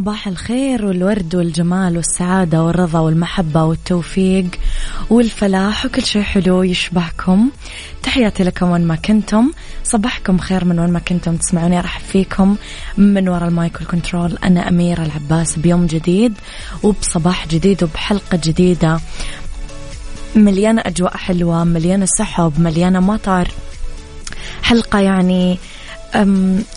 صباح الخير والورد والجمال والسعادة والرضا والمحبة والتوفيق والفلاح وكل شيء حلو يشبهكم. تحياتي لكم وين ما كنتم. صباحكم خير من وين ما كنتم تسمعوني أرحب فيكم. من وراء ال mic وال control أنا أميرة العباس بيوم جديد وبصباح جديد وبحلقة جديدة. مليانة أجواء حلوة مليانة سحب مليانة مطر. حلقة يعني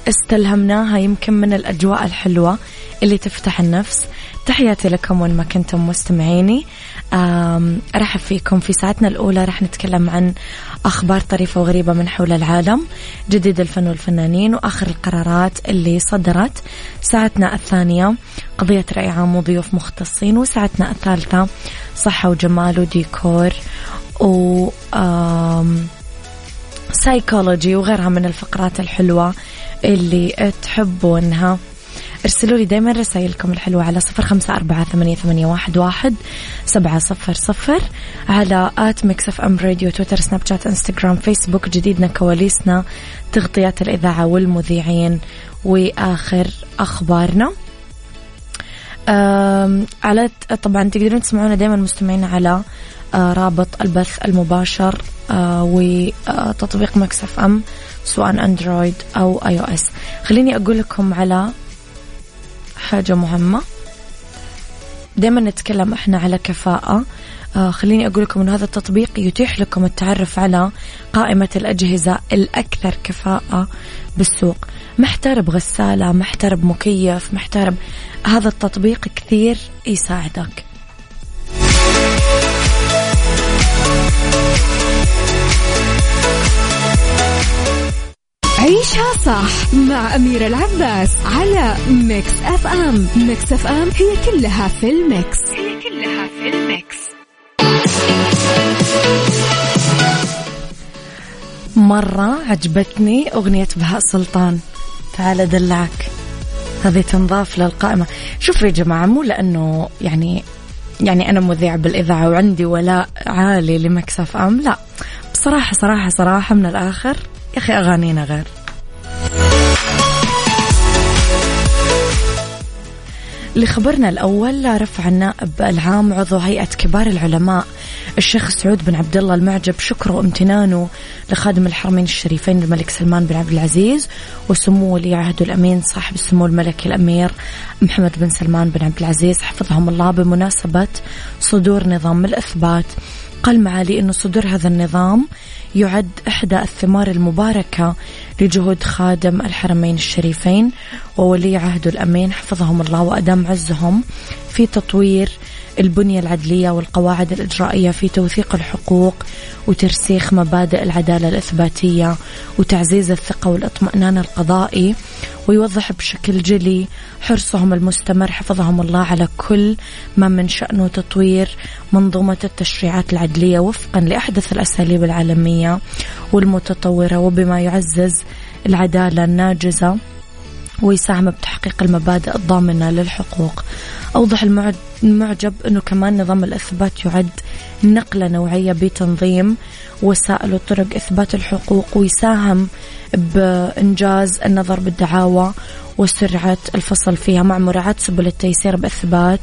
استلهمناها يمكن من الأجواء الحلوة اللي تفتح النفس. تحياتي لكم وين ما كنتم مستمعيني. أرحب فيكم في ساعتنا الأولى. رح نتكلم عن أخبار طريفة وغريبة من حول العالم جديد الفن والفنانين وآخر القرارات اللي صدرت. ساعتنا الثانية قضية رأي عام وضيوف مختصين وساعتنا الثالثة صحة وجمال وديكور. و سايكولوجي وغيرها من الفقرات الحلوة اللي تحبونها. ارسلوا لي دايما رسائلكم الحلوة على صفر خمسة أربعة ثمانية, ثمانية واحد, واحد سبعة صفر صفر. على at Mix FM Radio تويتر سناب شات إنستغرام فيسبوك. جديدنا كواليسنا تغطيات الإذاعة والمذيعين وآخر أخبارنا. على طبعا تقدرون تسمعونا دايما مستمعين على رابط البث المباشر آه، وتطبيق Mix FM سواء Android أو iOS. خليني أقول لكم على حاجة مهمة. دائما نتكلم إحنا على كفاءة. آه خليني أقول لكم أن هذا التطبيق يتيح لكم التعرف على قائمة الأجهزة الأكثر كفاءة بالسوق. محتار بغسالة محتار بمكيف محتار هذا التطبيق كثير يساعدك. صح مع أميرة العباس على Mix FM. Mix FM هي كلها في ال mix. هي كلها في ال mix. مرة عجبتني أغنية بهاء سلطان. تعال دلعك هذه تنضاف للقائمة. شوفوا يا جماعة مو لأنه يعني يعني أنا مذيع بالإذاعة وعندي ولاء عالي لمكسف أم لا. بصراحة صراحة صراحة من الآخر يا أخي أغانينا غير. لخبرنا الأول رفع النائب العام عضو هيئة كبار العلماء الشيخ سعود بن عبد الله المعجب شكره وامتنانه لخادم الحرمين الشريفين الملك سلمان بن عبد العزيز وسمو ولي عهده الأمين صاحب السمو الملكي الأمير محمد بن سلمان بن عبد العزيز حفظهم الله بمناسبة صدور نظام الإثبات. قال معالي أن صدور هذا النظام يعد إحدى الثمار المباركة لجهود خادم الحرمين الشريفين وولي عهد الأمين حفظهم الله وأدام عزهم في تطوير البنية العدلية والقواعد الإجرائية في توثيق الحقوق وترسيخ مبادئ العدالة الإثباتية وتعزيز الثقة والاطمئنان القضائي ويوضح بشكل جلي حرصهم المستمر حفظهم الله على كل ما من شأنه تطوير منظومة التشريعات العدلية وفقا لأحدث الأساليب العالمية والمتطورة وبما يعزز العدالة الناجزة. ويساهم بتحقيق المبادئ الضامنة للحقوق. أوضح المعجب أنه كمان نظام الإثبات يعد نقلة نوعية بتنظيم وسائل وطرق إثبات الحقوق ويساهم بإنجاز النظر بالدعاوى وسرعة الفصل فيها مع مراعاة سبل التيسير بإثبات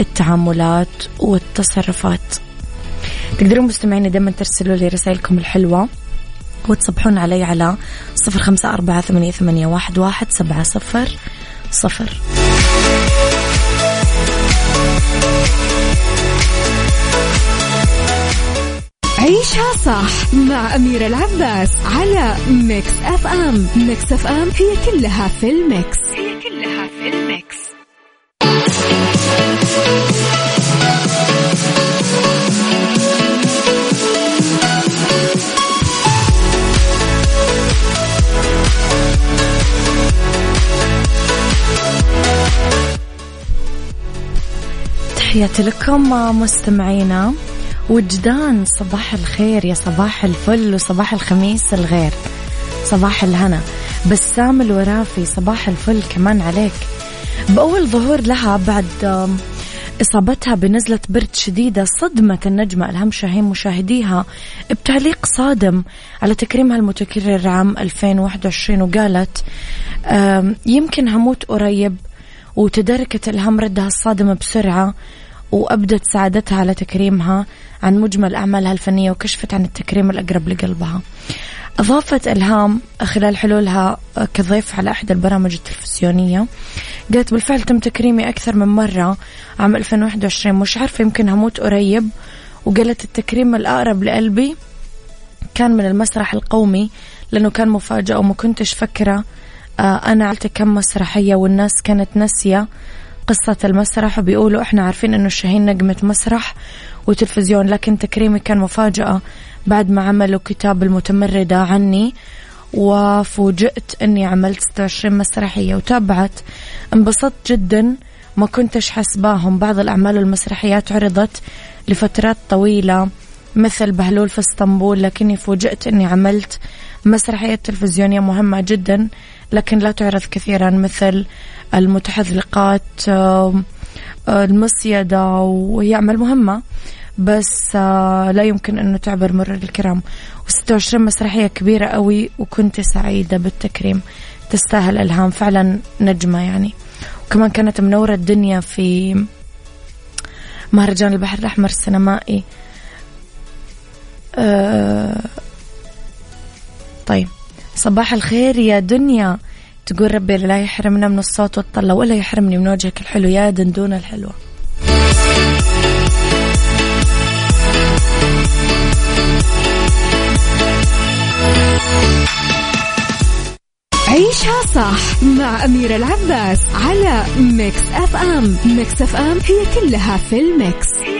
التعاملات والتصرفات. تقدرون مستمعين دائما ترسلوا لي رسائلكم الحلوة. وتصبحون علي على صفر خمسة أربعة ثمانية, ثمانية واحد, واحد سبعة صفر صفر. عيشها صح مع أميرة العباس على Mix FM. Mix FM هي كلها في ال mix. تحياتي لكم مستمعينا. وجدان صباح الخير يا صباح الفل وصباح الخميس الغير. صباح الهنا. بسام الورافي صباح الفل كمان عليك. بأول ظهور لها بعد إصابتها بنزلة برد شديدة صدمت النجمة إلهام شاهين مشاهديها بتعليق صادم على تكريمها المتكرر عام 2021 وقالت يمكن هموت قريب وتداركت إلهام ردها الصادمة بسرعة. وأبدت سعادتها على تكريمها عن مجمل أعمالها الفنية وكشفت عن التكريم الأقرب لقلبها. أضافت إلهام خلال حلولها كضيف على أحد البرامج التلفزيونية. قالت بالفعل تم تكريمي أكثر من مرة عام 2021 مش عارفة يمكن هموت قريب. وقالت التكريم الأقرب لقلبي كان من المسرح القومي لأنه كان مفاجأة وما كنتش فكرة آه، أنا عملت كم مسرحية والناس كانت ناسية. قصة المسرح وبيقولوا إحنا عارفين إنه شاهين نجمة مسرح وتلفزيون لكن تكريمي كان مفاجأة بعد ما عملوا كتاب المتمردة عني وفوجئت إني عملت 26 مسرحية وتابعت انبسطت جدا ما كنتش حسباهم بعض الأعمال والمسرحيات عرضت لفترات طويلة مثل بهلول في إسطنبول لكني فوجئت إني عملت مسرحية تلفزيونية مهمة جدا. لكن لا تعرض كثيرا مثل المتحذلقات المصيدة وهي أعمال مهمة بس آه، لا يمكن أنه تعبر مرر الكرام. و26 مسرحية كبيرة قوي وكنت سعيدة بالتكريم. تستاهل إلهام فعلا نجمة يعني. وكمان كانت منورة الدنيا في مهرجان البحر الأحمر السينمائي. أه طيب. صباح الخير يا دنيا. تقول ربي لا يحرمنا من الصوت والطلة ولا يحرمني من وجهك الحلو يا دندون الحلوة. عيشها صح مع أميرة العباس على Mix FM. Mix FM هي كلها في ال mix. هي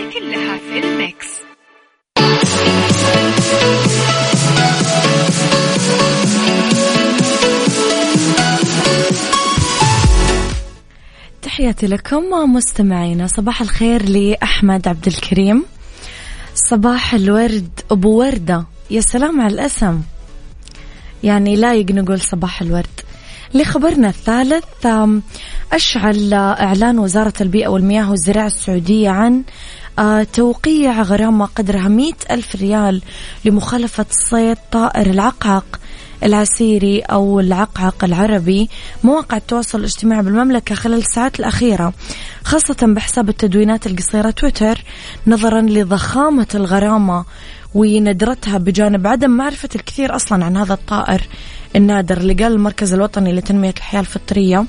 تحياتي لكم مستمعينا. صباح الخير لأحمد عبد الكريم. صباح الورد أبو وردة. يا سلام على الأسم. يعني لايق نقول صباح الورد. لخبرنا الثالث أشعل إعلان وزارة البيئة والمياه والزراعة السعودية عن آه، توقيع غرامة قدرها مئة ألف ريال لمخالفة صيد طائر العقعق العسيري أو العقعق العربي مواقع التواصل الاجتماعي بالمملكة خلال الساعات الأخيرة خاصة بحساب التدوينات القصيرة تويتر نظرا لضخامة الغرامة وندرتها بجانب عدم معرفة الكثير أصلا عن هذا الطائر النادر اللي قال المركز الوطني لتنمية الحياة الفطرية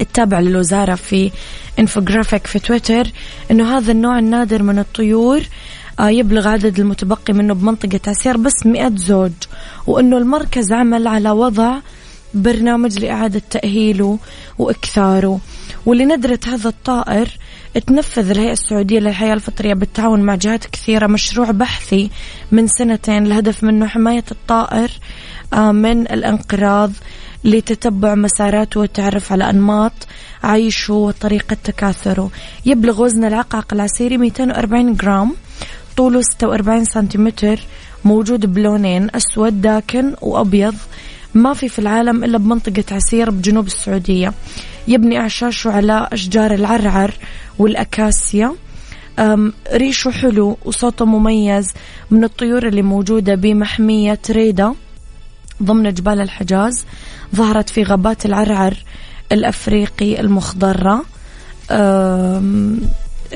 التابع للوزارة في انفوجرافيك في تويتر إنه هذا النوع النادر من الطيور يبلغ عدد المتبقي منه بمنطقة عسير بس مئة زوج وأنه المركز عمل على وضع برنامج لإعادة تأهيله وإكثاره. ولندرة هذا الطائر تنفذ الهيئة السعودية للحياة الفطرية بالتعاون مع جهات كثيرة مشروع بحثي من سنتين الهدف منه حماية الطائر آه، من الانقراض لتتبع مساراته والتعرف على أنماط عيشه وطريقة تكاثره. يبلغ وزن العقعق العسيري 240 جرام طوله 46 سنتيمتر موجود بلونين أسود داكن وأبيض. ما في في العالم إلا بمنطقة عسير بجنوب السعودية. يبني أعشاشه على أشجار العرعر والأكاسيا. ريشه حلو وصوته مميز. من الطيور اللي موجودة بمحمية ريدا ضمن جبال الحجاز ظهرت في غابات العرعر الأفريقي المخضرة.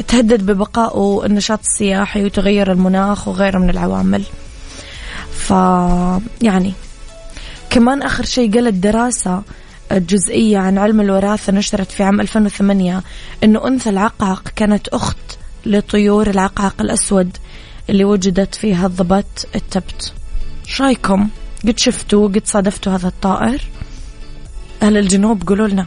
تهدد ببقائه النشاط السياحي وتغير المناخ وغيره من العوامل. ف يعني كمان آخر شيء قالت دراسة جزئية عن علم الوراثة نشرت في عام 2008 أنه أنثى العقعق كانت أخت لطيور العقعق الأسود اللي وجدت فيها الضبط التبت. شايكم قد شفتوا قد صادفتوا هذا الطائر؟ أهل الجنوب قولوا لنا.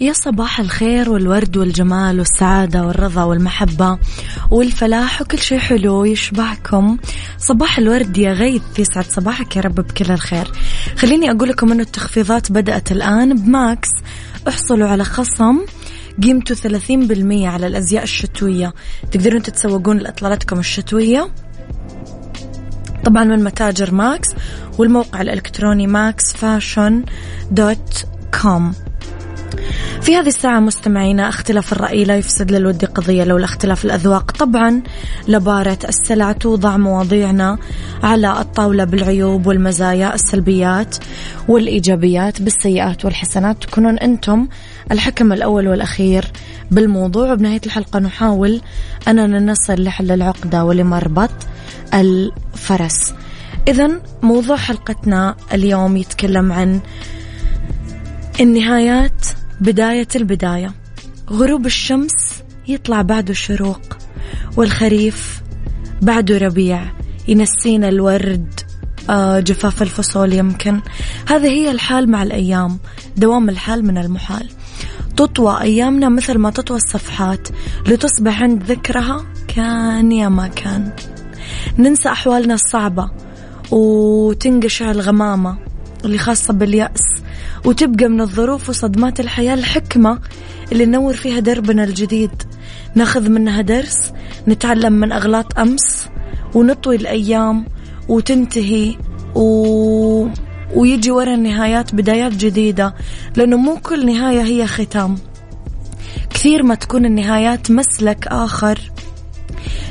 يا صباح الخير والورد والجمال والسعادة والرضا والمحبة والفلاح وكل شيء حلو يشبعكم. صباح الورد يا غيث يسعد صباحك يا رب بكل الخير. خليني أقول لكم أنه التخفيضات بدأت الآن ب Max. احصلوا على خصم قيمته 30% على الأزياء الشتوية. تقدرون تتسوقون لإطلالتكم الشتوية. طبعا من متاجر Max؟ والموقع الإلكتروني Max Fashion دوت كوم. في هذه الساعة مستمعينا اختلاف الرأي لا يفسد للود قضية لولا اختلاف الأذواق. طبعا لبارة السلع توضع مواضيعنا على الطاولة بالعيوب والمزايا السلبيات والإيجابيات بالسيئات والحسنات. تكونون أنتم الحكم الأول والأخير بالموضوع. وبنهاية الحلقة نحاول أننا نصل لحل العقدة ولمربط الفرس. إذا موضوع حلقتنا اليوم يتكلم عن النهايات بداية البداية. غروب الشمس يطلع بعده الشروق والخريف بعده ربيع. ينسينا الورد آه جفاف الفصول يمكن. هذا هي الحال مع الأيام دوام الحال من المحال. تطوى أيامنا مثل ما تطوى الصفحات. لتصبح عند ذكرها كان يا ما كان. ننسى أحوالنا الصعبة وتنقشع الغمامة. اللي خاصة باليأس وتبقى من الظروف وصدمات الحياة الحكمة اللي ننور فيها دربنا الجديد. ناخذ منها درس نتعلم من أغلاط أمس ونطوي الأيام وتنتهي و... ويجي ورا النهايات بدايات جديدة لأنه مو كل نهاية هي ختام. كثير ما تكون النهايات مسلك آخر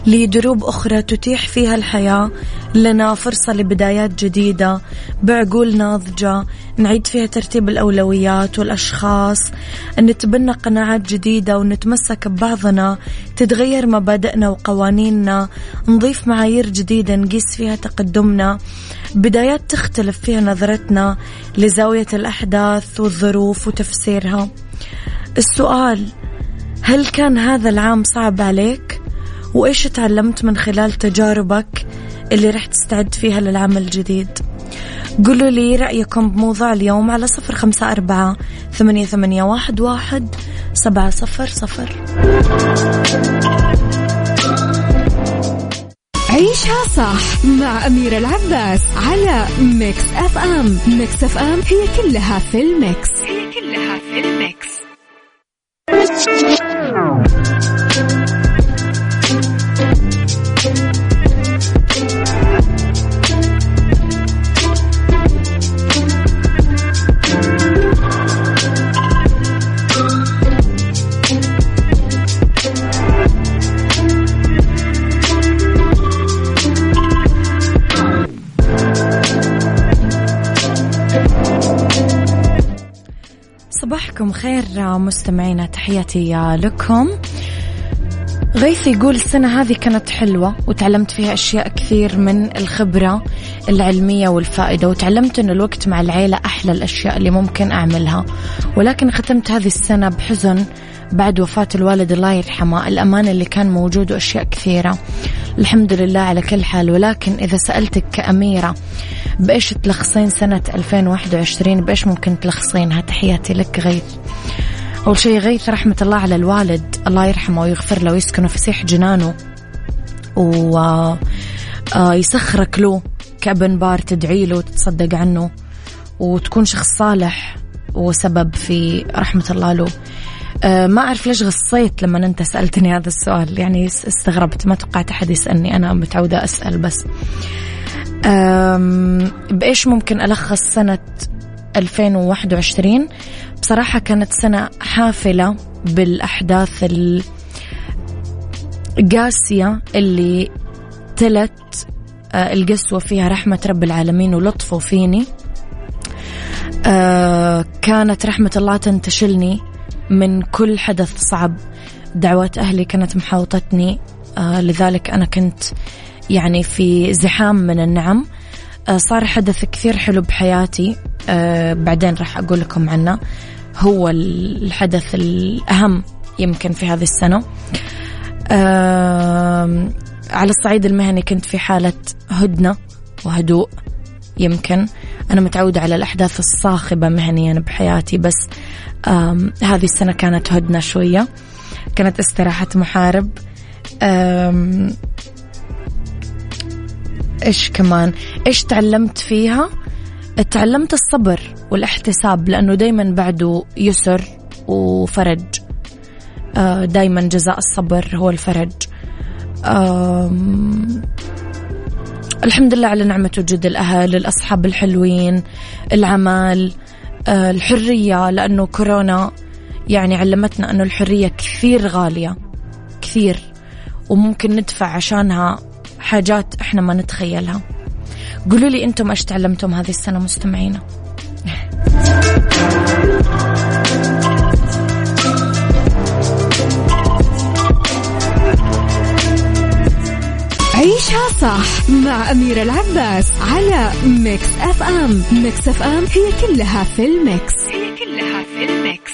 لدروب أخرى تتيح فيها الحياة. لنا فرصة لبدايات جديدة. بعقول ناضجة. نعيد فيها ترتيب الأولويات والأشخاص. نتبنى قناعات جديدة ونتمسك ببعضنا. تتغير مبادئنا وقوانيننا. نضيف معايير جديدة نقيس فيها تقدمنا. بدايات تختلف فيها نظرتنا لزاوية الأحداث والظروف وتفسيرها. السؤال هل كان هذا العام صعب عليك؟ وإيش تعلمت من خلال تجاربك اللي رح تستعد فيها للعام الجديد؟ قولوا لي رأيكم بموضوع اليوم على صفر خمسة أربعة ثمانية, ثمانية واحد, واحد سبعة صفر صفر. عيشها صح مع أميرة العباس على Mix FM. Mix FM هي كلها في ال mix. هي كلها في الميكس. صباحكم خير مستمعينا تحياتي لكم. غيث يقول السنة هذه كانت حلوة وتعلمت فيها أشياء كثير من الخبرة العلمية والفائدة وتعلمت أن الوقت مع العيلة أحلى الأشياء اللي ممكن أعملها. ولكن ختمت هذه السنة بحزن بعد وفاة الوالد الله يرحمه. الأمان اللي كان موجود وأشياء كثيرة. الحمد لله على كل حال. ولكن إذا سألتك كأميرة بإيش تلخصين سنة 2021 بإيش ممكن تلخصينها؟ تحياتي لك غيث. أول شيء غيث رحمة الله على الوالد. الله يرحمه ويغفر له ويسكنه فسيح جنانه. ويسخرك آه، له كأبن بار تدعي له وتتصدق عنه. وتكون شخص صالح وسبب في رحمة الله له. أه ما أعرف ليش غصيت لما أنت سألتني هذا السؤال. يعني استغربت. ما توقعت أحد يسألني. أنا متعودة أسأل بس. بإيش ممكن ألخص سنة 2021 بصراحة كانت سنة حافلة بالأحداث القاسية اللي تلت آه، القسوة فيها رحمة رب العالمين ولطفه فيني. آه، كانت رحمة الله تنتشلني من كل حدث صعب. دعوات أهلي كانت محاوطتني آه، لذلك أنا كنت يعني في زحام من النعم. صار حدث كثير حلو بحياتي. بعدين راح أقول لكم عنه. هو الحدث الأهم يمكن في هذه السنة. على الصعيد المهني كنت في حالة هدنة وهدوء يمكن. أنا متعودة على الأحداث الصاخبة مهنيا بحياتي بس هذه السنة كانت هدنة شوية. كانت استراحة محارب. إيش كمان؟ إيش تعلمت فيها؟ تعلمت الصبر والاحتساب لأنه دايما بعده يسر وفرج. آه، دايما جزاء الصبر هو الفرج. الحمد لله على نعمة وجود الأهل الأصحاب الحلوين العمل آه، الحرية لأنه كورونا يعني علمتنا أنه الحرية كثير غالية كثير وممكن ندفع عشانها حاجات إحنا ما نتخيلها. قولوا لي أنتم إيش تعلمتم هذه السنة مستمعينا؟ عيشها صح مع أميرة العباس على Mix FM. Mix FM هي كلها في ال mix. هي كلها في ال mix.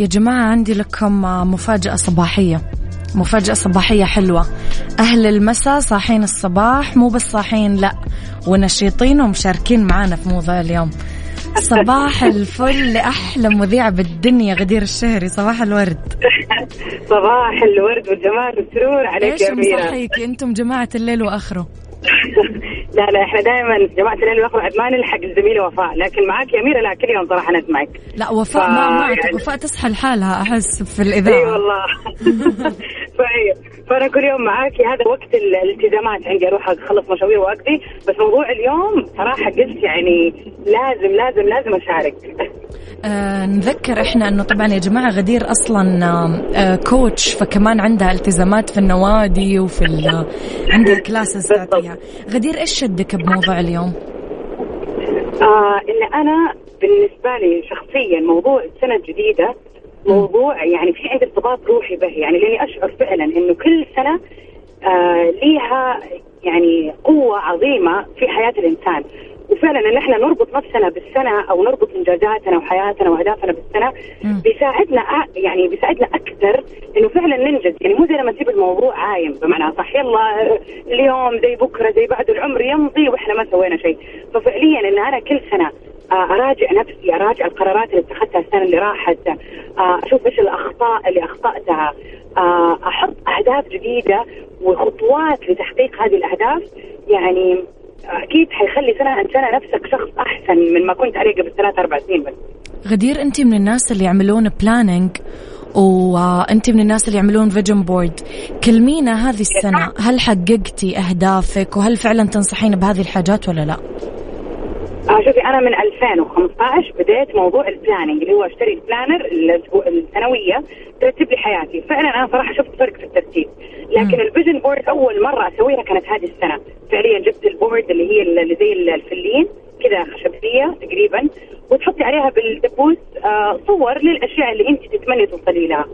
يا جماعة عندي لكم مفاجأة صباحية. مفاجأة صباحية حلوة. أهل المساء صاحين الصباح مو بس صاحين لا. ونشيطين ومشاركين معانا في موضوع اليوم. صباح الفل لأحلى مذيعة بالدنيا غدير الشهري. صباح الورد. صباح الورد والجمال والسرور عليك يا أميرة. إيش مصحيك أنتم جماعة الليل وآخره. لا لا إحنا دائما جماعة الليل والاخر ما نلحق الزميله وفاء لكن معك يا اميره لا كل يوم صراحة نسمعك لا وفاء ف... ما معك يعني... وفاء تصحى لحالها أحس في الإذاعة. إي والله. فأنا كل يوم معاكي. هذا وقت الالتزامات. عندي أروح أخلص مشاوير وأقضي. بس موضوع اليوم صراحة قلت يعني لازم لازم لازم أشارك. آه نذكر إحنا إنه طبعا يا جماعة غدير أصلا آه كوتش فكمان عندها التزامات في النوادي وفي عندها كلاسز تعطيها غدير إيش شدك بموضوع اليوم؟ آه إن أنا بالنسبة لي شخصيا موضوع السنة الجديده موضوع يعني في عندي ارتباط روحي به يعني لأني أشعر فعلا إنه كل سنة آه ليها يعني قوة عظيمة في حياة الإنسان. وفعلا إن إحنا نربط نفسنا بالسنة أو نربط إنجازاتنا وحياتنا وأهدافنا بالسنة بيساعدنا يعني بيساعدنا أكثر إنه فعلا ننجز. يعني مو زي لما تسيب الموضوع عايم بمعنى صح يلا اليوم زي بكرة زي بعد العمر يمضي وإحنا ما سوينا شيء. ففعليا إن أنا كل سنة أراجع نفسي أراجع القرارات اللي اتخذتها السنة اللي راحت. آه، أشوف إيش الأخطاء اللي أخطأتها. آه، أحط أهداف جديدة وخطوات لتحقيق هذه الأهداف. يعني أكيد حيخلي سنة عن سنة نفسك شخص أحسن من ما كنت عليه قبل ثلاث أربع سنين بس. غدير أنت من الناس اللي يعملون planning وانت من الناس اللي يعملون vision board كلمينا هذه السنة هل حققتي أهدافك وهل فعلا تنصحين بهذه الحاجات ولا لا؟ آه شوفي أنا من 2015 بديت موضوع ال planning اللي هو أشتري ال planner السنوية ترتب لي حياتي فعلا أنا صراحة شفت فرق في الترتيب. لكن ال vision board أول مرة أسويها كانت هذه السنة. فعليا جبت ال board اللي هي اللي زي الفلين كذا خشبية تقريبا وتحطي عليها بالدبوس آه صور للأشياء اللي أنت تتمني توصلي لها.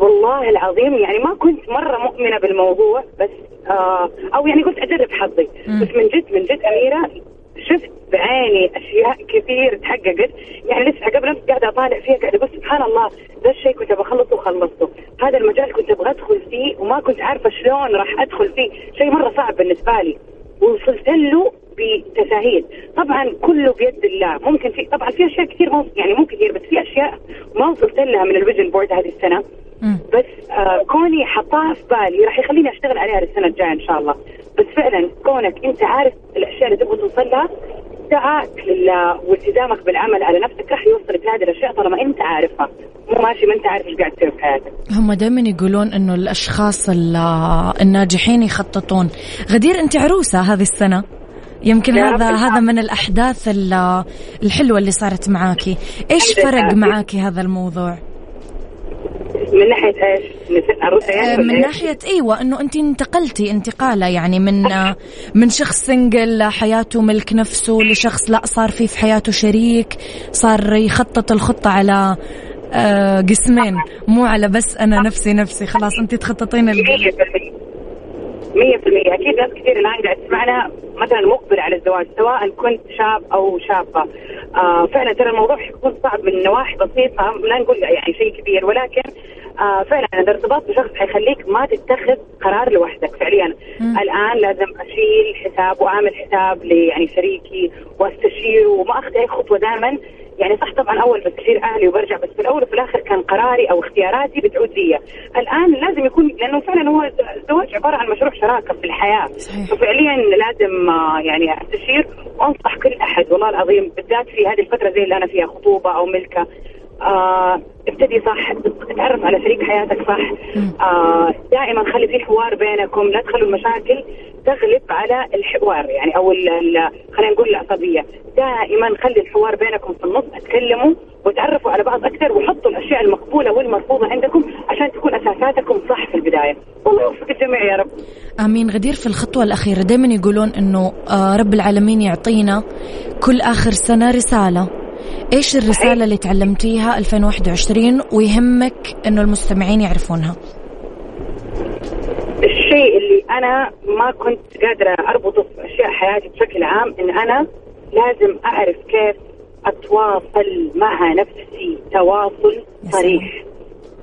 والله العظيم يعني ما كنت مرة مؤمنة بالموضوع بس آه أو يعني قلت أجرب حظي. بس من جد من جد أميرة شفت بعيني أشياء كثير تحققت. يعني لسه قبل أمس قاعدة أطالع فيها قاعدة أقول سبحان الله ذا الشيء كنت بخلصه وخلصته. هذا المجال كنت أبغى أدخل فيه وما كنت عارفة شلون راح أدخل فيه. شيء مرة صعب بالنسبة لي. ووصلت له بتساهيل. طبعا كله بيد الله. ممكن في طبعا في أشياء كثير مو يعني مو كثير بس في أشياء ما وصلت لها من ال vision board هذه السنة. بس آه كوني حطاها في بالي راح يخليني أشتغل عليها السنة الجاية إن شاء الله. بس فعلا كونك أنت عارف الأشياء اللي تبغى توصل لها دعاك لله والتزامك بالعمل على نفسك راح يوصلك لهذه الأشياء طالما أنت عارفها. مو ماشي ما أنت عارف إيش قاعد تسوي في حياتك. هم دائما يقولون إنه الأشخاص الناجحين يخططون. غدير أنت عروسة هذه السنة. يمكن هذا هذا من الأحداث الحلوة اللي صارت معاكي. إيش فرق معاكي هذا الموضوع؟ من ناحية إيش؟ يعني آه، من ناحية إيوه إنه أنت انتقلتي انتقالة يعني من من شخص سنجل حياته ملك نفسه لشخص لا صار في في حياته شريك صار يخطط الخطة على آه، قسمين مو على بس أنا نفسي نفسي خلاص أنت تخططين 100% 100% أكيد ناس كثير الآن قاعد تسمعنا مثلا مقبل على الزواج سواء كنت شاب أو شابة. آه فعلا ترى الموضوع حيكون صعب من نواحي بسيطة لا نقول يعني شيء كبير ولكن آه فعلا الارتباط بشخص حيخليك ما تتخذ قرار لوحدك فعليا مم. الآن لازم أشيل حساب وأعمل حساب يعني شريكي وأستشيره وما أخذ أي خطوة دائما يعني صح طبعا أول بستشير أهلي وبرجع بس في الأول وفي الآخر كان قراري أو اختياراتي بتعود لي الآن لازم يكون لأنه فعلا هو الزواج عبارة عن مشروع شراكة في الحياة. صحيح. ففعليا لازم آه، يعني أستشير وأنصح كل أحد والله العظيم بالذات في هذه الفترة زي اللي أنا فيها خطوبة أو ملكة. آه ابتدي صح تتعرف على شريك حياتك صح. آه دائما خلي في حوار بينكم لا تخلوا المشاكل تغلب على الحوار يعني أو خلينا نقول العصبية. دائما خلي الحوار بينكم في النص. أتكلموا وتعرفوا على بعض أكثر وحطوا الأشياء المقبولة والمرفوضة عندكم عشان تكون أساساتكم صح في البداية. والله يوفق الجميع يا رب. آمين. غدير في الخطوة الأخيرة دائما يقولون إنه آه، رب العالمين يعطينا كل آخر سنة رسالة. إيش الرسالة اللي تعلمتيها 2021 ويهمك إنه المستمعين يعرفونها؟ الشيء اللي أنا ما كنت قادرة أربطه في أشياء حياتي بشكل عام إن أنا لازم أعرف كيف أتواصل مع نفسي تواصل صريح.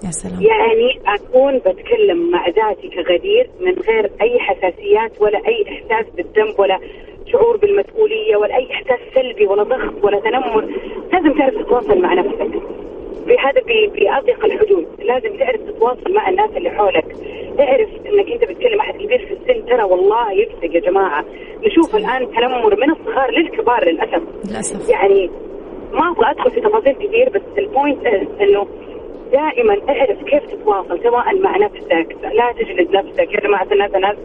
يا سلام. يعني أكون بتكلم مع ذاتي كغدير من غير أي حساسيات ولا أي إحساس بالذنب ولا شعور بالمسؤولية ولا أي إحساس سلبي ولا ضغط ولا تنمر. لازم تعرف تتواصل مع نفسك. بهذا بأضيق الحدود. لازم تعرف تتواصل مع الناس اللي حولك. اعرف إنك أنت بتكلم أحد كبير في السن. ترى والله يفرق يا جماعة. نشوف الآن تنمر من الصغار للكبار للأسف. للأسف. يعني ما أبغى أدخل في تفاصيل كثير بس البوينت إنه دائما اعرف كيف تتواصل سواء مع نفسك لا تجلد نفسك يا جماعة الناس الناس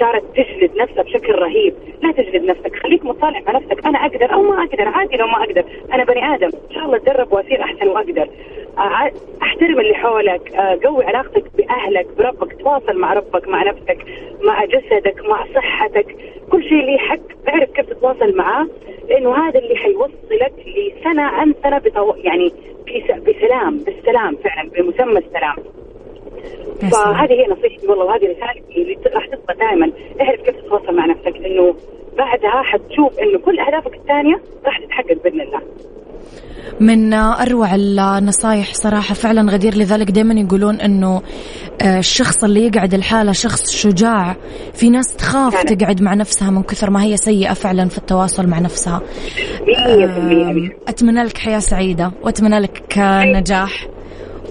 صارت تجلد نفسها بشكل رهيب. لا تجلد نفسك خليك متصالح مع نفسك. أنا أقدر أو ما أقدر عادي لو ما أقدر. أنا بني آدم. إن شاء الله اتدرب وأصير أحسن وأقدر. آه، أحترم اللي حولك. آه، قوي علاقتك بأهلك بربك. تواصل مع ربك مع نفسك مع جسدك مع صحتك. كل شيء ليه حق. اعرف كيف تتواصل معاه؟ لأنه هذا اللي حيوصلك لسنة عن سنة بطو... يعني بسلام بالسلام فعلا بمسمى السلام. فهذه هي نصيحتي والله وهذه رسالتي. اللي راح تبقى دائما اعرف كيف تتواصل مع نفسك انه بعدها حتشوف إنه كل أهدافك الثانية راح تتحقق بإذن الله. من أروع النصايح صراحة فعلا غدير لذلك دائما يقولون إنه آه، الشخص اللي يقعد الحالة شخص شجاع. في ناس تخاف فعلا. تقعد مع نفسها من كثر ما هي سيئة فعلا في التواصل مع نفسها. أتمنى لك حياة سعيدة وأتمنى لك نجاح.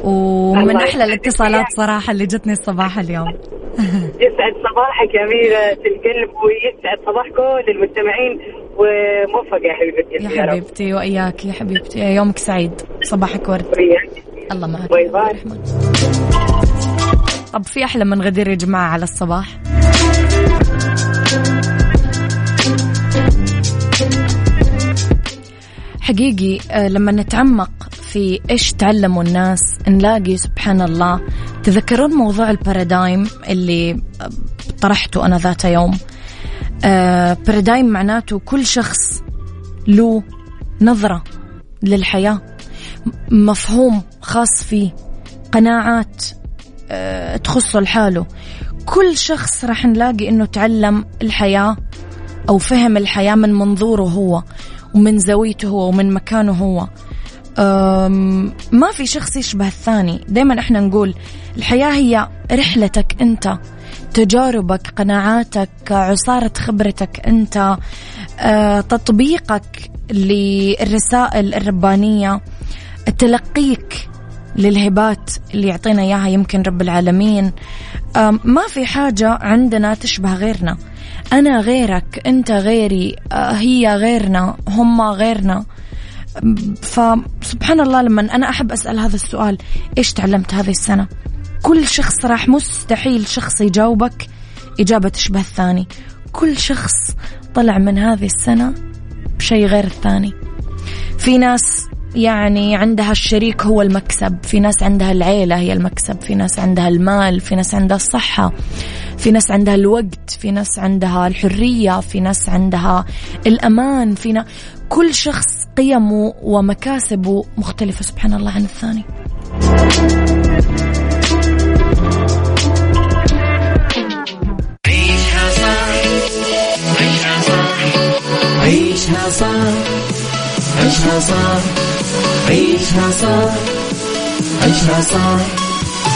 ومن أحلى الاتصالات صراحة اللي جتني الصباح اليوم. يسعد صباحك يا أميرة القلب ويسعد صباح كل المستمعين وموفقه يا حبيبتي يا حبيبتي وإياك يا حبيبتي. يومك سعيد. صباحك ورد. الله معك. bye bye. طب في أحلى من غدير يا جماعة على الصباح؟ حقيقي آه، لما نتعمق في إيش تعلموا الناس نلاقي سبحان الله تذكرون موضوع ال paradigm اللي طرحته أنا ذات يوم. آه paradigm معناته كل شخص له نظرة للحياة مفهوم خاص فيه قناعات آه تخصه لحاله. كل شخص راح نلاقي إنه تعلم الحياة أو فهم الحياة من منظوره هو. ومن زاويته هو ومن مكانه هو. ما في شخص يشبه الثاني. دايما إحنا نقول الحياة هي رحلتك أنت تجاربك قناعاتك عصارة خبرتك أنت أه، تطبيقك للرسائل الربانية تلقيك للهبات اللي يعطينا إياها يمكن رب العالمين. ما في حاجة عندنا تشبه غيرنا. أنا غيرك أنت غيري أه، هي غيرنا هم غيرنا. فسبحان الله لما أنا أحب أسأل هذا السؤال إيش تعلمت هذه السنة؟ كل شخص راح مستحيل شخص يجاوبك إجابة تشبه الثاني. كل شخص طلع من هذه السنة بشيء غير الثاني. في ناس يعني عندها الشريك هو المكسب في ناس عندها العيلة هي المكسب في ناس عندها المال في ناس عندها الصحة. في ناس عندها الوقت في ناس عندها الحرية في ناس عندها الأمان فينا كل شخص قيمه ومكاسبه مختلفة سبحان الله عن الثاني. عيشها عيشها عيشها صح عيشها صح عيشها صح عيشها صح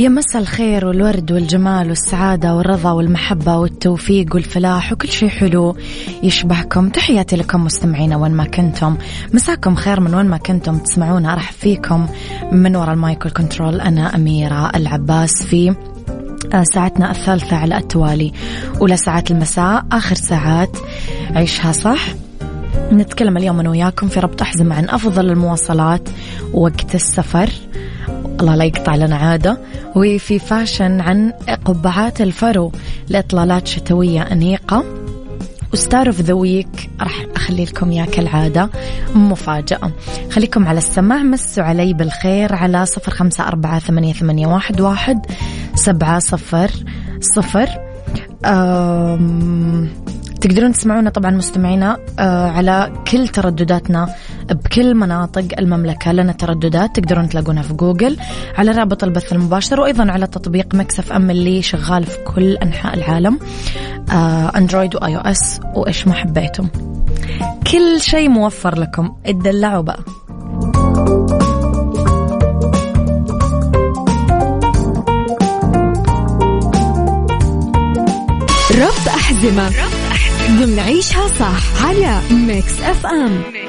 يا مسا الخير والورد والجمال والسعادة والرضا والمحبة والتوفيق والفلاح وكل شيء حلو يشبهكم. تحياتي لكم مستمعينا وين ما كنتم. مساكم خير من وين ما كنتم تسمعونا. أرحب فيكم من وراء ال mic وال control أنا أميرة العباس في آه، ساعتنا الثالثة على التوالي. أولى ساعات المساء آخر ساعات عيشها صح. نتكلم اليوم أنا وياكم في ربط أحزمة عن أفضل المواصلات وقت السفر. الله لا يقطع لنا عادة. وفي fashion عن قبعات الفرو لإطلالات شتوية أنيقة. و Star of the Week راح أخلي لكم إياه كالعادة مفاجأة. خليكم على السماع مسوا علي بالخير على صفر خمسة أربعة ثمانية, ثمانية واحد, واحد سبعة صفر صفر. تقدرون تسمعونا طبعا مستمعينا آه، على كل تردداتنا بكل مناطق المملكة. لنا ترددات تقدرون تلاقونها في جوجل على رابط البث المباشر وأيضا على تطبيق Mix FM اللي شغال في كل أنحاء العالم آه، أندرويد و iOS. وإيش ما حبيتم. كل شيء موفر لكم. اتدلعوا بقى. ربط أحزمة. ربط ضمن عيشها صح. على Mix FM.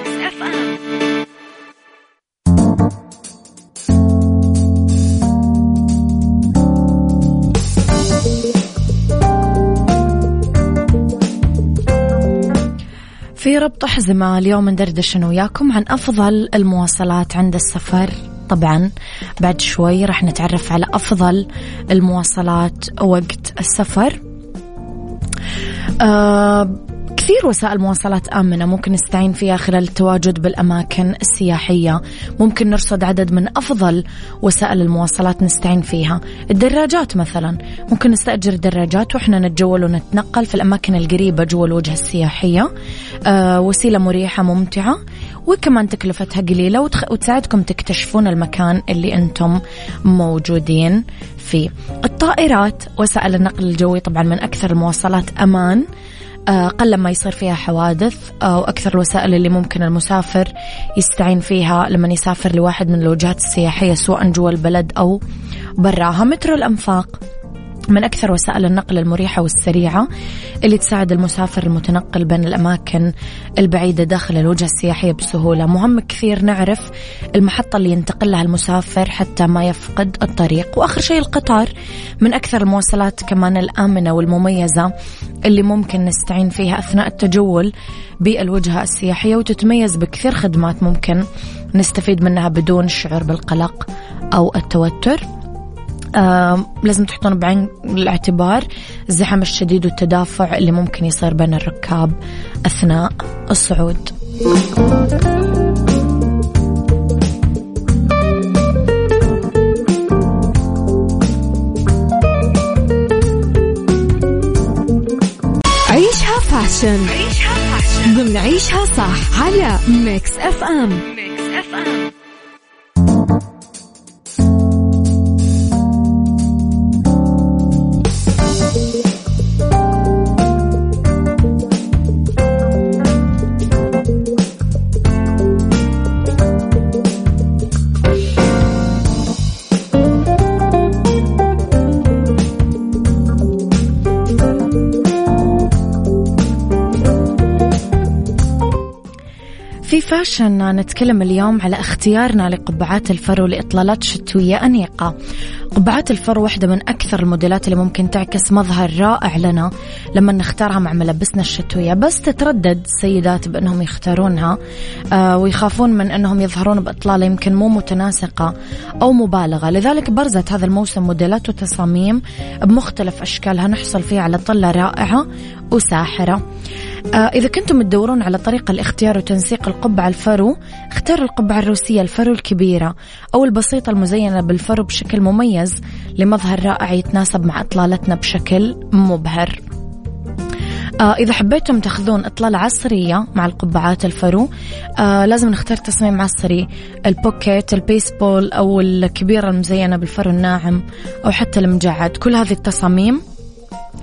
في ربط أحزمة اليوم ندردش أنا وياكم عن أفضل المواصلات عند السفر. طبعا بعد شوي راح نتعرف على أفضل المواصلات وقت السفر. آه كثير وسائل مواصلات آمنة ممكن نستعين فيها خلال التواجد بالأماكن السياحية. ممكن نرصد عدد من أفضل وسائل المواصلات نستعين فيها. الدراجات مثلا. ممكن نستأجر دراجات وإحنا نتجول ونتنقل في الأماكن القريبة جوا الوجهة السياحية. آه وسيلة مريحة ممتعة. وكمان تكلفتها قليلة وتخ... وتساعدكم تكتشفون المكان اللي أنتم موجودين فيه. الطائرات. وسائل النقل الجوي طبعا من أكثر المواصلات أمان. قل ما يصير فيها حوادث آه، وأكثر الوسائل اللي ممكن المسافر يستعين فيها لما يسافر لواحد من الوجهات السياحية سواء جوا البلد أو براها مترو الأنفاق. من أكثر وسائل النقل المريحة والسريعة اللي تساعد المسافر المتنقل بين الأماكن البعيدة داخل الوجهة السياحية بسهولة. مهم كثير نعرف المحطة اللي ينتقل لها المسافر حتى ما يفقد الطريق. وآخر شيء القطار من أكثر المواصلات كمان الآمنة والمميزة اللي ممكن نستعين فيها أثناء التجول بالوجهة السياحية وتتميز بكثير خدمات ممكن نستفيد منها بدون الشعور بالقلق أو التوتر. آه لازم تحطون بعين الاعتبار الزحام الشديد والتدافع اللي ممكن يصير بين الركاب أثناء الصعود. عيشها fashion. عيشها fashion. ضمن عيشها صح على Mix FM. Mix FM. fashion نتكلم اليوم على اختيارنا لقبعات الفرو لإطلالات شتوية أنيقة. قبعات الفرو واحدة من أكثر الموديلات اللي ممكن تعكس مظهر رائع لنا لما نختارها مع ملابسنا الشتوية. بس تتردد السيدات بأنهم يختارونها آه ويخافون من أنهم يظهرون بإطلالة يمكن مو متناسقة أو مبالغة. لذلك برزت هذا الموسم موديلات وتصاميم بمختلف أشكالها. نحصل فيها على طلة رائعة وساحرة. آه إذا كنتم تدورون على طريقة لاختيار وتنسيق القبعة الفرو اختاروا القبعة الروسية الفرو الكبيرة أو البسيطة المزينة بالفرو بشكل مميز. لمظهر رائع يتناسب مع إطلالتنا بشكل مبهر. آه إذا حبيتم تأخذون إطلالة عصرية مع القبعات الفرو آه لازم نختار تصميم عصري. ال bucket ال baseball أو الكبيرة المزينة بالفرو الناعم أو حتى المجعد كل هذه التصاميم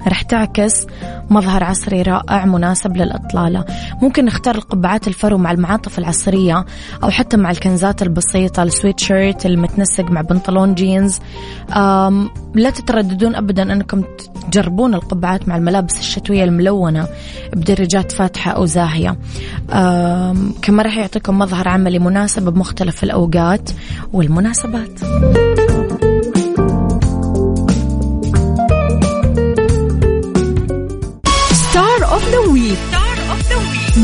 رح تعكس مظهر عصري رائع مناسب للإطلالة. ممكن نختار القبعات الفرو مع المعاطف العصرية أو حتى مع الكنزات البسيطة السويت شيرت المتنسق مع بنطلون جينز. لا تترددون أبدا أنكم تجربون القبعات مع الملابس الشتوية الملونة بدرجات فاتحة أو زاهية. كما راح يعطيكم مظهر عملي مناسب بمختلف الأوقات والمناسبات.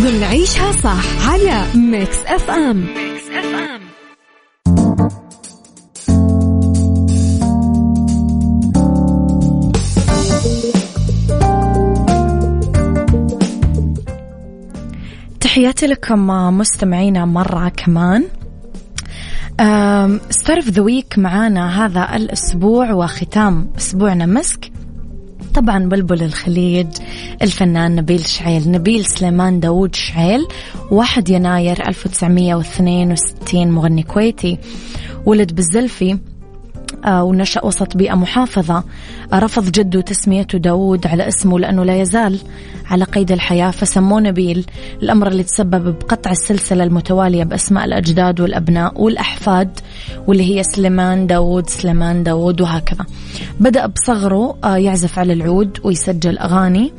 ضمن عيشها صح على ميكس اف ام ميكس اف ام تحياتي لكم مستمعينا مرة كمان. Star of the Week معانا هذا الأسبوع وختام أسبوعنا مسك. طبعا بلبل الخليج الفنان نبيل شعيل نبيل سليمان داوود شعيل 1 يناير 1962 مغني كويتي ولد بالزلفي ونشأ وسط بيئة محافظة. رفض جده تسميته داود على اسمه لأنه لا يزال على قيد الحياة فسموه نبيل. الأمر اللي تسبب بقطع السلسلة المتوالية بأسماء الأجداد والأبناء والأحفاد واللي هي سليمان داود سليمان داود وهكذا. بدأ بصغره آه، يعزف على العود ويسجل أغاني.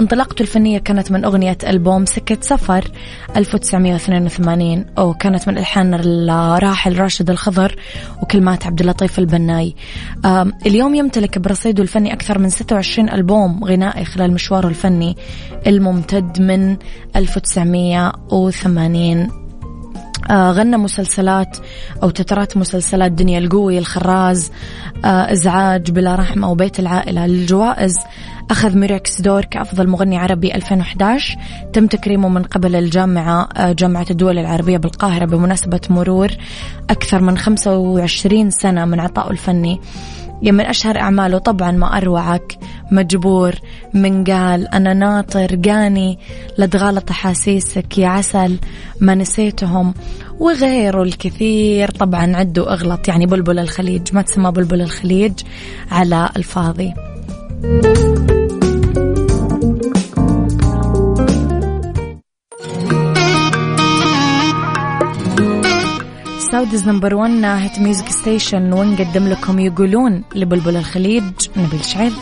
انطلاقته الفنية كانت من أغنية ألبوم سكة سفر 1982 وكانت من ألحان الراحل راشد الخضر وكلمات عبد اللطيف البناي. اليوم يمتلك برصيده الفني أكثر من 26 ألبوم غنائي خلال مشواره الفني الممتد من 1980 آه، غنى مسلسلات أو تترات مسلسلات دنيا القوي الخراز آه، إزعاج بلا رحمة وبيت العائلة. للجوائز أخذ ميركس دور كأفضل مغني عربي 2011 تم تكريمه من قبل الجامعة آه، جامعة الدول العربية بالقاهرة بمناسبة مرور أكثر من 25 سنة من عطائه الفني. من أشهر أعماله. طبعا ما أروعك. مجبور من قال أنا ناطر قاني. لا تغالط أحاسيسك يا عسل. ما نسيتهم. وغيره الكثير. طبعا عدوا أغلط يعني بلبل الخليج. ما تسمى بلبل الخليج. على الفاضي. Saudi's number 1 hit music station ونقدم لكم يقولون لبلبل الخليج نبيل شعيل